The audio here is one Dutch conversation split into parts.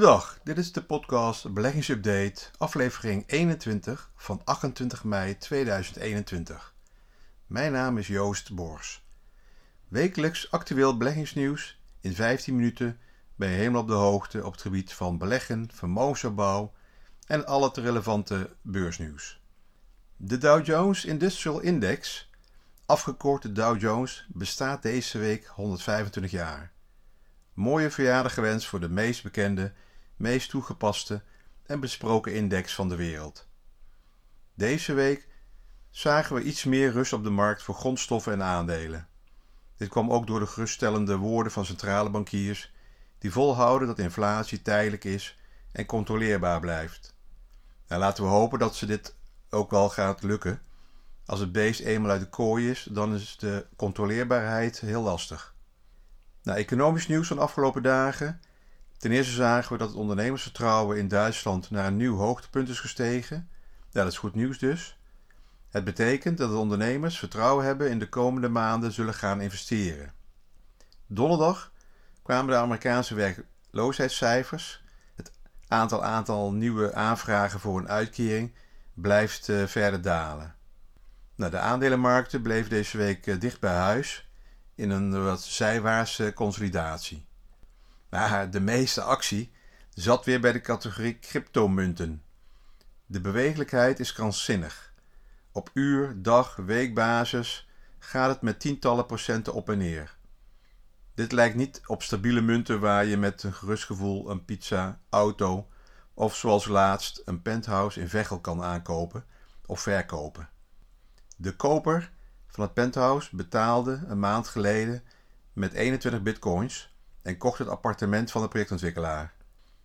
Goedendag, dit is de podcast Beleggingsupdate, aflevering 21 van 28 mei 2021. Mijn naam is Joost Bors. Wekelijks actueel beleggingsnieuws in 15 minuten ben je helemaal op de hoogte op het gebied van beleggen, vermogensopbouw en al het relevante beursnieuws. De Dow Jones Industrial Index, afgekort de Dow Jones, bestaat deze week 125 jaar. Mooie verjaardag gewenst voor de meest bekende, meest toegepaste en besproken index van de wereld. Deze week zagen we iets meer rust op de markt voor grondstoffen en aandelen. Dit kwam ook door de geruststellende woorden van centrale bankiers die volhouden dat inflatie tijdelijk is en controleerbaar blijft. Nou, laten we hopen dat ze dit ook wel gaat lukken. Als het beest eenmaal uit de kooi is, dan is de controleerbaarheid heel lastig. Nou, economisch nieuws van de afgelopen dagen. Ten eerste zagen we dat het ondernemersvertrouwen in Duitsland naar een nieuw hoogtepunt is gestegen. Dat is goed nieuws dus. Het betekent dat de ondernemers vertrouwen hebben in de komende maanden zullen gaan investeren. Donderdag kwamen de Amerikaanse werkloosheidscijfers. Het aantal, aantal nieuwe aanvragen voor een uitkering blijft uh, verder dalen. Nou, de aandelenmarkten bleven deze week uh, dicht bij huis in een wat zijwaartse consolidatie. Maar de meeste actie zat weer bij de categorie cryptomunten. De bewegelijkheid is krankzinnig. Op uur, dag, weekbasis gaat het met tientallen procenten op en neer. Dit lijkt niet op stabiele munten waar je met een gerust gevoel een pizza, auto of zoals laatst een penthouse in Veghel kan aankopen of verkopen. De koper van het penthouse betaalde een maand geleden met 21 bitcoins en kocht het appartement van de projectontwikkelaar.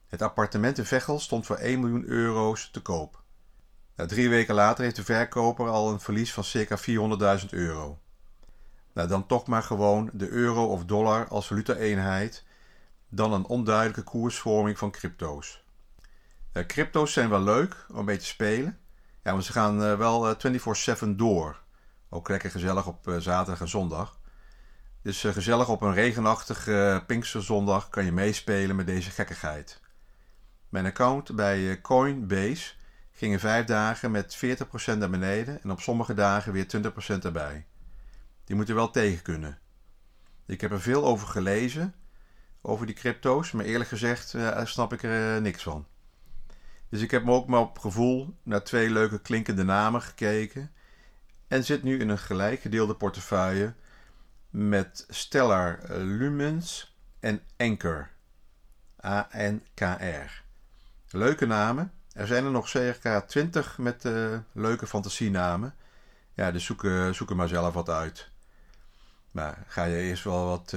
Het appartement in Veghel stond voor 1 miljoen euro's te koop. Nou, drie weken later heeft de verkoper al een verlies van circa 400.000 euro. Nou, dan toch maar gewoon de euro of dollar als valuta-eenheid, dan een onduidelijke koersvorming van crypto's. Uh, crypto's zijn wel leuk om mee te spelen, ja, maar ze gaan uh, wel 24/7 door. Ook lekker gezellig op zaterdag en zondag. Dus gezellig op een regenachtige Pinksterzondag kan je meespelen met deze gekkigheid. Mijn account bij Coinbase ging in vijf dagen met 40% naar beneden en op sommige dagen weer 20% erbij. Die moeten wel tegen kunnen. Ik heb er veel over gelezen, over die crypto's, maar eerlijk gezegd snap ik er niks van. Dus ik heb me ook maar op gevoel naar twee leuke klinkende namen gekeken en zit nu in een gelijk gedeelde portefeuille met Stellar Lumens en Anchor. A-N-K-R. Leuke namen. Er zijn er nog circa 20 met uh, leuke fantasienamen. Ja, dus zoek, zoek er maar zelf wat uit. Maar ga je eerst wel wat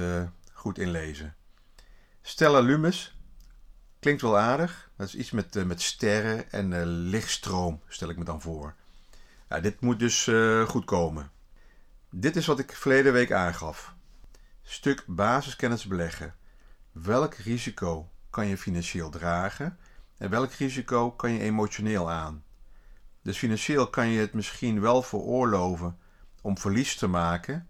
goed inlezen. Stellar Lumis klinkt wel aardig. Dat is iets met, met sterren en lichtstroom, stel ik me dan voor. Ja, dit moet dus goed komen. Dit is wat ik verleden week aangaf. Stuk basiskennis beleggen. Welk risico kan je financieel dragen en welk risico kan je emotioneel aan? Dus financieel kan je het misschien wel veroorloven om verlies te maken,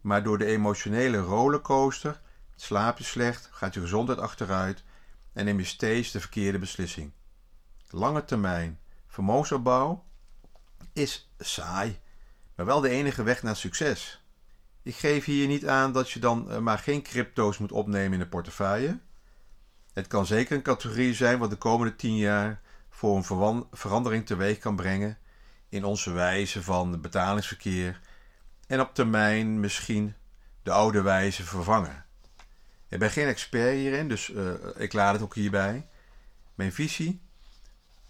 maar door de emotionele rollercoaster slaap je slecht, gaat je gezondheid achteruit en neem je steeds de verkeerde beslissing. Lange termijn vermogensopbouw is saai, maar wel de enige weg naar succes. Ik geef hier niet aan dat je dan maar geen crypto's moet opnemen in de portefeuille. Het kan zeker een categorie zijn wat de komende 10 jaar voor een verandering teweeg kan brengen in onze wijze van betalingsverkeer en op termijn misschien de oude wijze vervangen. Ik ben geen expert hierin, dus uh, ik laat het ook hierbij. Mijn visie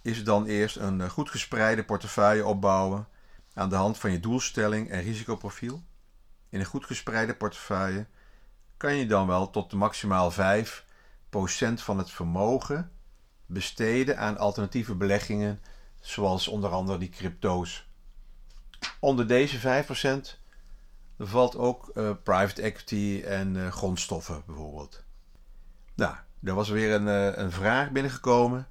is dan eerst een goed gespreide portefeuille opbouwen aan de hand van je doelstelling en risicoprofiel. In een goed gespreide portefeuille kan je dan wel tot maximaal 5% van het vermogen besteden aan alternatieve beleggingen, zoals onder andere die crypto's. Onder deze 5% valt ook uh, private equity en uh, grondstoffen bijvoorbeeld. Nou, er was weer een, uh, een vraag binnengekomen.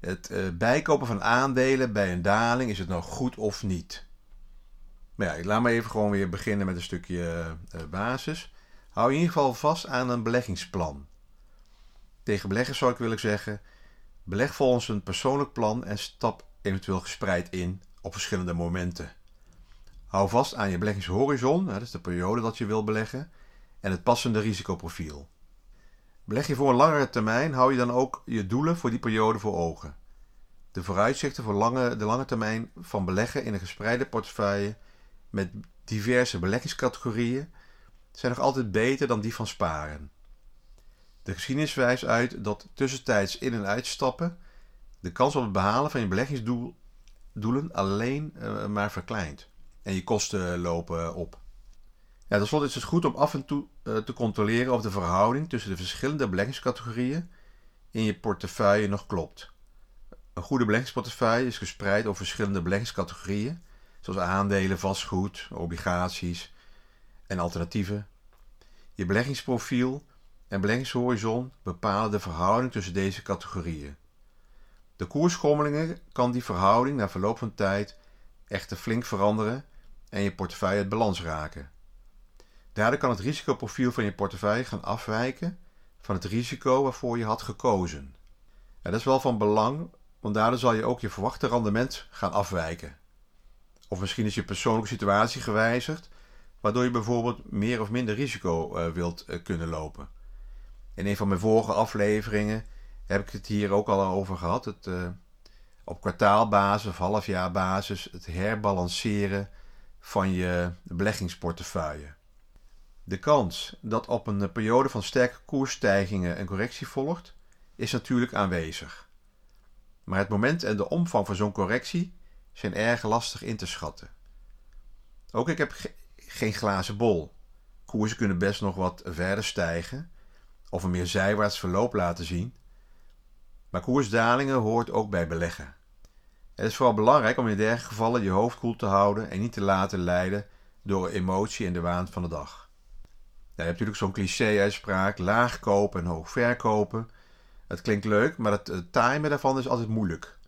Het bijkopen van aandelen bij een daling, is het nou goed of niet? Maar ja, ik laat me even gewoon weer beginnen met een stukje basis. Hou in ieder geval vast aan een beleggingsplan. Tegen beleggers zou ik willen zeggen: beleg volgens een persoonlijk plan en stap eventueel gespreid in op verschillende momenten. Hou vast aan je beleggingshorizon, dat is de periode dat je wil beleggen, en het passende risicoprofiel. Beleg je voor een langere termijn, hou je dan ook je doelen voor die periode voor ogen. De vooruitzichten voor lange, de lange termijn van beleggen in een gespreide portefeuille met diverse beleggingscategorieën zijn nog altijd beter dan die van sparen. De geschiedenis wijst uit dat tussentijds in- en uitstappen de kans op het behalen van je beleggingsdoelen alleen uh, maar verkleint en je kosten lopen op. Ja, Ten slotte is het goed om af en toe uh, te controleren of de verhouding tussen de verschillende beleggingscategorieën in je portefeuille nog klopt. Een goede beleggingsportefeuille is gespreid over verschillende beleggingscategorieën, zoals aandelen, vastgoed, obligaties en alternatieven. Je beleggingsprofiel en beleggingshorizon bepalen de verhouding tussen deze categorieën. De koersschommelingen kan die verhouding na verloop van tijd echter flink veranderen en je portefeuille het balans raken. Daardoor kan het risicoprofiel van je portefeuille gaan afwijken van het risico waarvoor je had gekozen. dat is wel van belang, want daardoor zal je ook je verwachte rendement gaan afwijken. Of misschien is je persoonlijke situatie gewijzigd, waardoor je bijvoorbeeld meer of minder risico uh, wilt uh, kunnen lopen. In een van mijn vorige afleveringen heb ik het hier ook al over gehad. Het uh, op kwartaalbasis of halfjaarbasis het herbalanceren van je beleggingsportefeuille. De kans dat op een periode van sterke koersstijgingen een correctie volgt, is natuurlijk aanwezig. Maar het moment en de omvang van zo'n correctie zijn erg lastig in te schatten. Ook ik heb ge geen glazen bol. Koersen kunnen best nog wat verder stijgen of een meer zijwaarts verloop laten zien. Maar koersdalingen hoort ook bij beleggen. Het is vooral belangrijk om in dergelijke gevallen je hoofd koel te houden en niet te laten leiden door emotie en de waan van de dag. Je hebt natuurlijk zo'n cliché-uitspraak: laag kopen en hoog verkopen. Het klinkt leuk, maar het, timen daarvan is altijd moeilijk.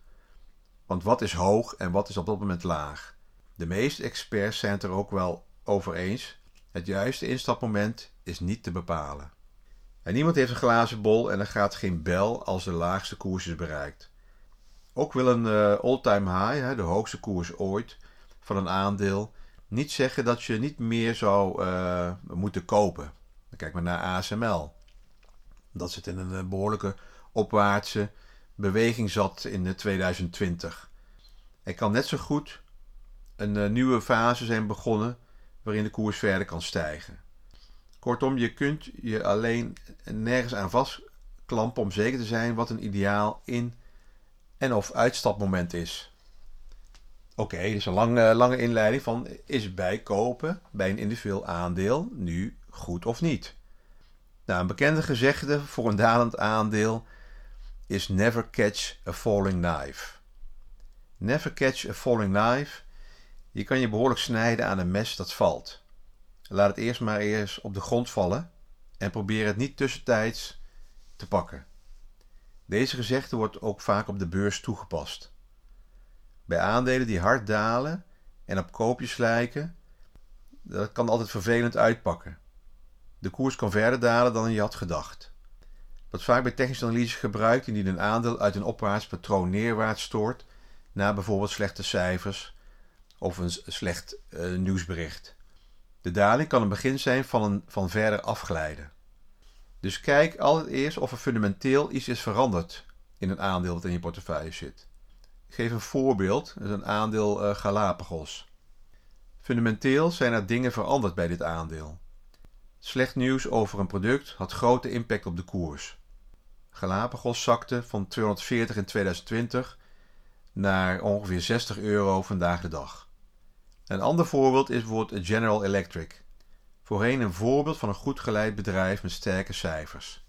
Want wat is hoog en wat is op dat moment laag? De meeste experts zijn het er ook wel over eens. Het juiste instapmoment is niet te bepalen. En niemand heeft een glazen bol en er gaat geen bel als de laagste koers is bereikt. Ook wil een uh, all-time high, de hoogste koers ooit, van een aandeel niet zeggen dat je niet meer zou uh, moeten kopen. Dan kijk maar naar ASML. Dat zit in een behoorlijke opwaartse beweging zat in de 2020. Er kan net zo goed een nieuwe fase zijn begonnen waarin de koers verder kan stijgen. Kortom, je kunt je alleen nergens aan vastklampen om zeker te zijn wat een ideaal in- en of uitstapmoment is. Oké, dus een lange, lange inleiding van is bijkopen bij een individueel aandeel nu goed of niet? Nou, een bekende gezegde voor een dalend aandeel is never catch a falling knife. Never catch a falling knife. Je kan je behoorlijk snijden aan een mes dat valt. Laat het eerst maar eerst op de grond vallen en probeer het niet tussentijds te pakken. Deze gezegde wordt ook vaak op de beurs toegepast. Bij aandelen die hard dalen en op koopjes lijken, dat kan altijd vervelend uitpakken. De koers kan verder dalen dan je had gedacht. Wat vaak bij technische analyse gebruikt indien een aandeel uit een opwaarts patroon neerwaarts stoort na bijvoorbeeld slechte cijfers of een slecht uh, nieuwsbericht. De daling kan een begin zijn van, een, van verder afglijden. Dus kijk altijd eerst of er fundamenteel iets is veranderd in een aandeel dat in je portefeuille zit. Geef een voorbeeld, dat is een aandeel uh, Galapagos. Fundamenteel zijn er dingen veranderd bij dit aandeel. Slecht nieuws over een product had grote impact op de koers. Galapagos zakte van 240 in 2020 naar ongeveer 60 euro vandaag de dag. Een ander voorbeeld is bijvoorbeeld General Electric. Voorheen een voorbeeld van een goed geleid bedrijf met sterke cijfers.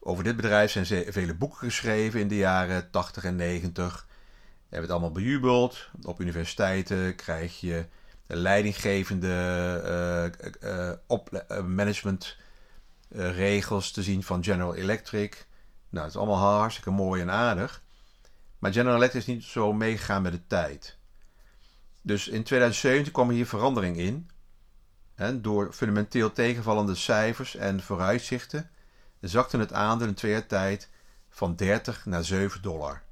Over dit bedrijf zijn vele boeken geschreven in de jaren 80 en 90. Hebben het allemaal bejubeld. Op universiteiten krijg je de leidinggevende uh, uh, op, uh, managementregels te zien van General Electric. Nou, het is allemaal hartstikke mooi en aardig. Maar General Electric is niet zo meegegaan met de tijd. Dus in 2017 kwam hier verandering in. Door fundamenteel tegenvallende cijfers en vooruitzichten zakte het aandeel in twee jaar tijd van 30 naar 7 dollar.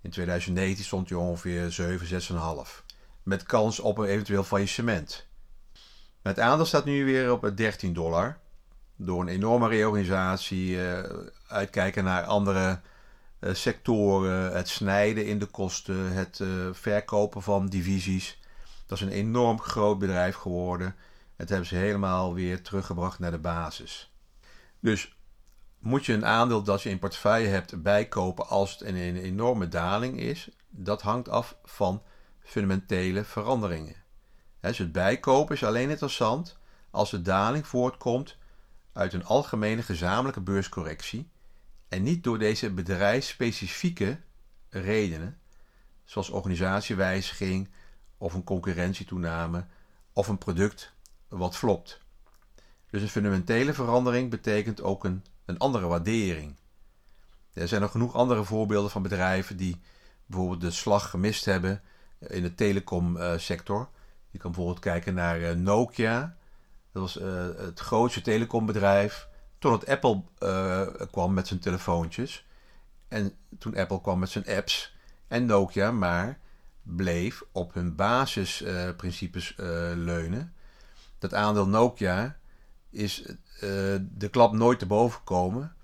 In 2019 stond hij ongeveer 7, 6,5. Met kans op een eventueel faillissement. Het aandeel staat nu weer op 13 dollar. Door een enorme reorganisatie, uh, uitkijken naar andere uh, sectoren, het snijden in de kosten, het uh, verkopen van divisies. Dat is een enorm groot bedrijf geworden. Het hebben ze helemaal weer teruggebracht naar de basis. Dus moet je een aandeel dat je in portefeuille hebt bijkopen als het een, enorme daling is? Dat hangt af van fundamentele veranderingen. Dus het bijkopen is alleen interessant als de daling voortkomt uit een algemene gezamenlijke beurscorrectie en niet door deze bedrijfsspecifieke redenen, zoals organisatiewijziging of een concurrentietoename of een product wat flopt. Dus een fundamentele verandering betekent ook een, een andere waardering. Er zijn nog genoeg andere voorbeelden van bedrijven die bijvoorbeeld de slag gemist hebben in de telecomsector. Je kan bijvoorbeeld kijken naar eh, Nokia. Dat was uh, het grootste telecombedrijf. Totdat Apple uh, kwam met zijn telefoontjes. En toen Apple kwam met zijn apps. En Nokia maar bleef op hun basisprincipes leunen. Dat aandeel Nokia is de klap nooit te boven gekomen.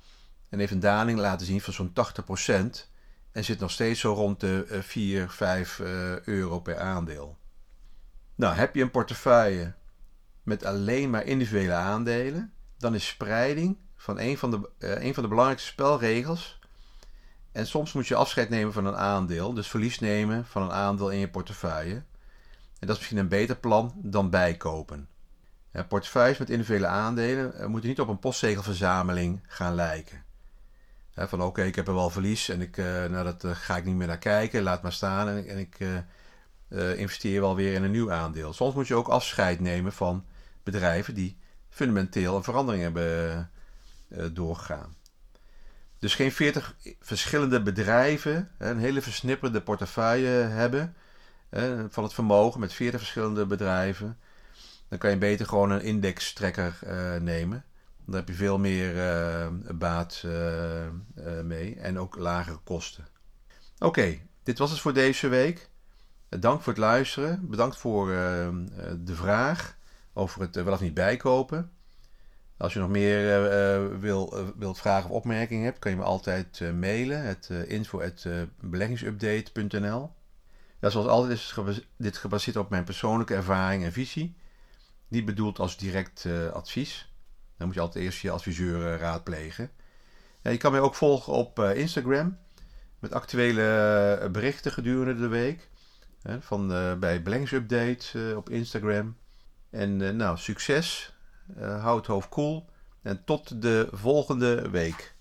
En heeft een daling laten zien van zo'n 80%. En zit nog steeds zo rond de 4, 5 euro per aandeel. Nou, heb je een portefeuille met alleen maar individuele aandelen, dan is spreiding van een van de, een van de belangrijkste spelregels. En soms moet je afscheid nemen van een aandeel, dus verlies nemen van een aandeel in je portefeuille. En dat is misschien een beter plan dan bijkopen. Portefeuilles met individuele aandelen uh, moeten niet op een postzegelverzameling gaan lijken. Van oké, ik heb er wel verlies en ik, uh, nou, dat ga ik niet meer naar kijken, laat maar staan en, en ik investeer wel weer in een nieuw aandeel. Soms moet je ook afscheid nemen van bedrijven die fundamenteel een verandering hebben uh, doorgegaan. Dus geen 40 verschillende bedrijven, een hele versnipperde portefeuille hebben van het vermogen met 40 verschillende bedrijven. Dan kan je beter gewoon een indextrekker uh, nemen. Dan heb je veel meer uh, baat uh, mee en ook lagere kosten. Oké, dit was het voor deze week. Dank voor het luisteren. Bedankt voor de vraag over het wel of niet bijkopen. Als je nog meer wil, wilt vragen of opmerkingen hebt, kan je me altijd mailen. Het info.beleggingsupdate.nl ja, Zoals altijd is dit gebaseerd op mijn persoonlijke ervaring en visie. Niet bedoeld als direct advies. Dan moet je altijd eerst je adviseur raadplegen. Ja, je kan mij ook volgen op Instagram. Met actuele berichten gedurende de week van, bij beleggingsupdate uh, op Instagram. En nou, succes. houd het hoofd koel. Cool. En tot de volgende week.